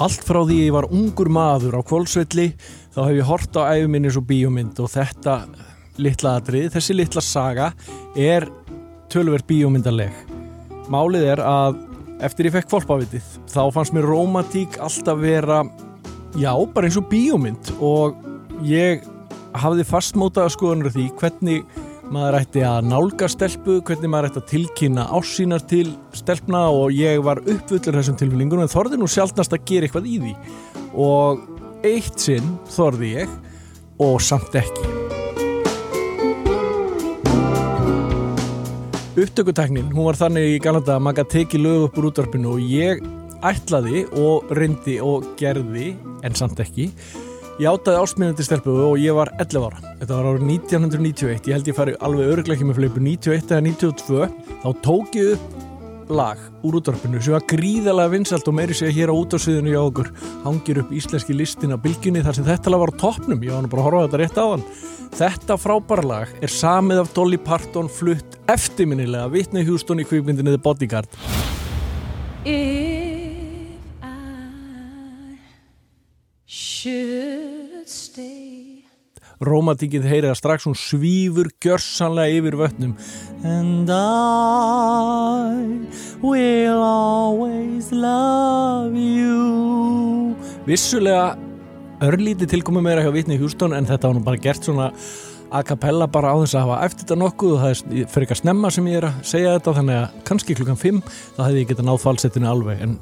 Allt frá því ég var ungur maður á kvólsvelli þá hef ég hort á æfuminni svo bíómynd og þetta litla atrið, þessi litla saga er tölverð bíómyndaleg. Málið er að eftir ég fekk fólkbávitið þá fannst mér romantík alltaf vera, já, bara eins og bíómynd og ég hafði fastmótaða skoðanur því hvernig maður ætti að nálga stelpu, hvernig maður ætti að tilkynna ásýnar til stelpna og ég var uppvöldur þessum tilfyllingunum en þorði nú sjálfnast að gera eitthvað í því og eitt sinn þorði ég og samt ekki. Upptökuteknin, hún var þannig í Galanda að maður teki lög upp úr útvarpinu og ég ætlaði og reyndi og gerði, en samt ekki Ég áttaði ástmiðandi stelpu og ég var 11 ára. Þetta var árið 1991. Ég held ég fari alveg öruglega ekki með fleipu 91 eða 92. Þá tók ég upp lag úr útvarpinu sem var gríðalega vinsalt og meiri segja hér á útvarsviðinu hjá okkur. Hangir upp íslenski listin á bylginni þar sem þetta lag var á toppnum. Ég var nú bara að horfa þetta rétt á hann. Þetta frábæra lag er samið af Dolly Parton flutt eftirminnilega Whitney Houston í kvíkmyndinni The Bodyguard. If Rómatíkið heyrið að strax hún svífur gjörsanlega yfir vötnum. And I will always love you. Vissulega örlítið tilkomið meira hjá Vitni Hjústón en þetta var nú bara gert svona a cappella bara á þess að hafa eftir þetta nokkuð og það er fyrir ekki að snemma sem ég er að segja þetta þannig að kannski klukkan 5 þá hefði ég getað náð falsettinu alveg en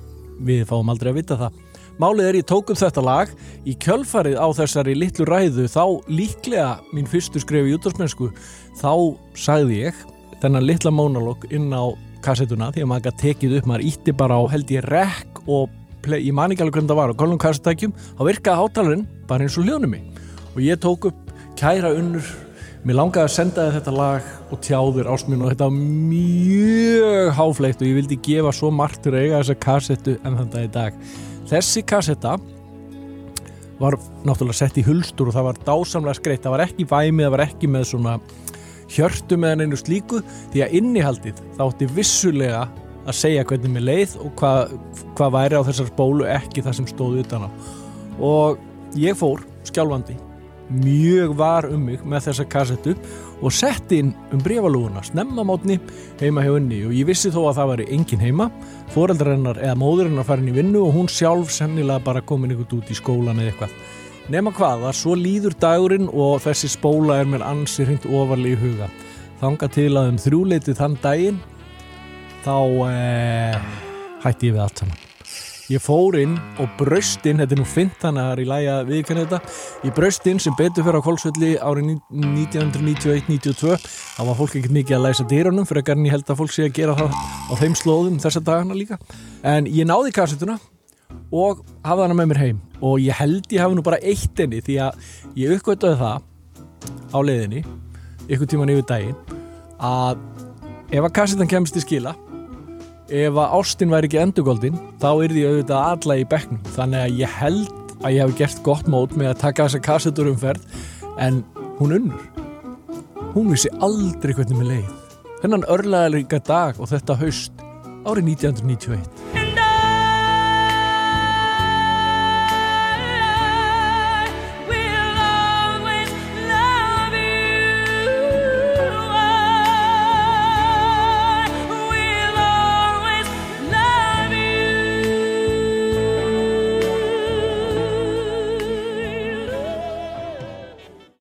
við fáum aldrei að vita það Málið er ég tók upp þetta lag í kjölfarið á þessari litlu ræðu þá líklega mín fyrstu skref í útdórsmennsku þá sagði ég þennan litla mónalóg inn á kassetuna því að maður ekki tekið upp, maður ítti bara á held ég rekk og play, ég man ekki alveg hvernig það var á kolum kassetækjum þá virkaði hátalarinn bara eins og hljónum mig og ég tók upp kæra unnur mér langaði að senda þið þetta lag og tjáður ástminn og þetta var mjög háfleitt og ég vildi gefa svo margtur eiga þessa kassettu en þetta í dag Þessi kassetta var náttúrulega sett í hulstur og það var dásamlega skreitt, það var ekki væmið, það var ekki með svona hjörtu með einu slíku því að innihaldið þátti vissulega að segja hvernig með leið og hvað, hvað væri á þessar spólu ekki það sem stóði utan á. Og ég fór skjálfandi mjög var um mig með þessa kassettu og sett inn um brefalúuna snemma mótni heima hjá unni. Og ég vissi þó að það væri engin heima. Foreldrar hennar eða móður hennar farin í vinnu og hún sjálf sennilega bara komin ykkur út í skólan eða eitthvað. Nema hvað, það svo líður dagurinn og þessi spóla er mér ansi hreint ofarlega í huga. Þanga til að um þrjúleitið þann daginn þá eh, hætti ég við allt saman Ég fór inn og braust inn, þetta er nú fint þannig að það er í læja viðkynna þetta, ég braust inn sem betur fyrir á Kolsvelli árið 1991-92, þá var fólk ekkert mikið að læsa dýrunum fyrir að garni held að fólk sé að gera það á þeim slóðum þessa dagana líka. En ég náði kassetuna og hafði hana með mér heim. Og ég held ég hafi nú bara eitt enni því að ég uppgöttaði það á leiðinni, ykkur tíman yfir daginn, að ef að kassetan kemst í skila ef að ástin væri ekki endugóldin þá er því auðvitað alla í bekknum. Þannig að ég held að ég hef gert gott mót með að taka þessa kassetur umferð en hún unnur. Hún vissi aldrei hvernig með leið. Hennan örlega dag og þetta haust árið 1991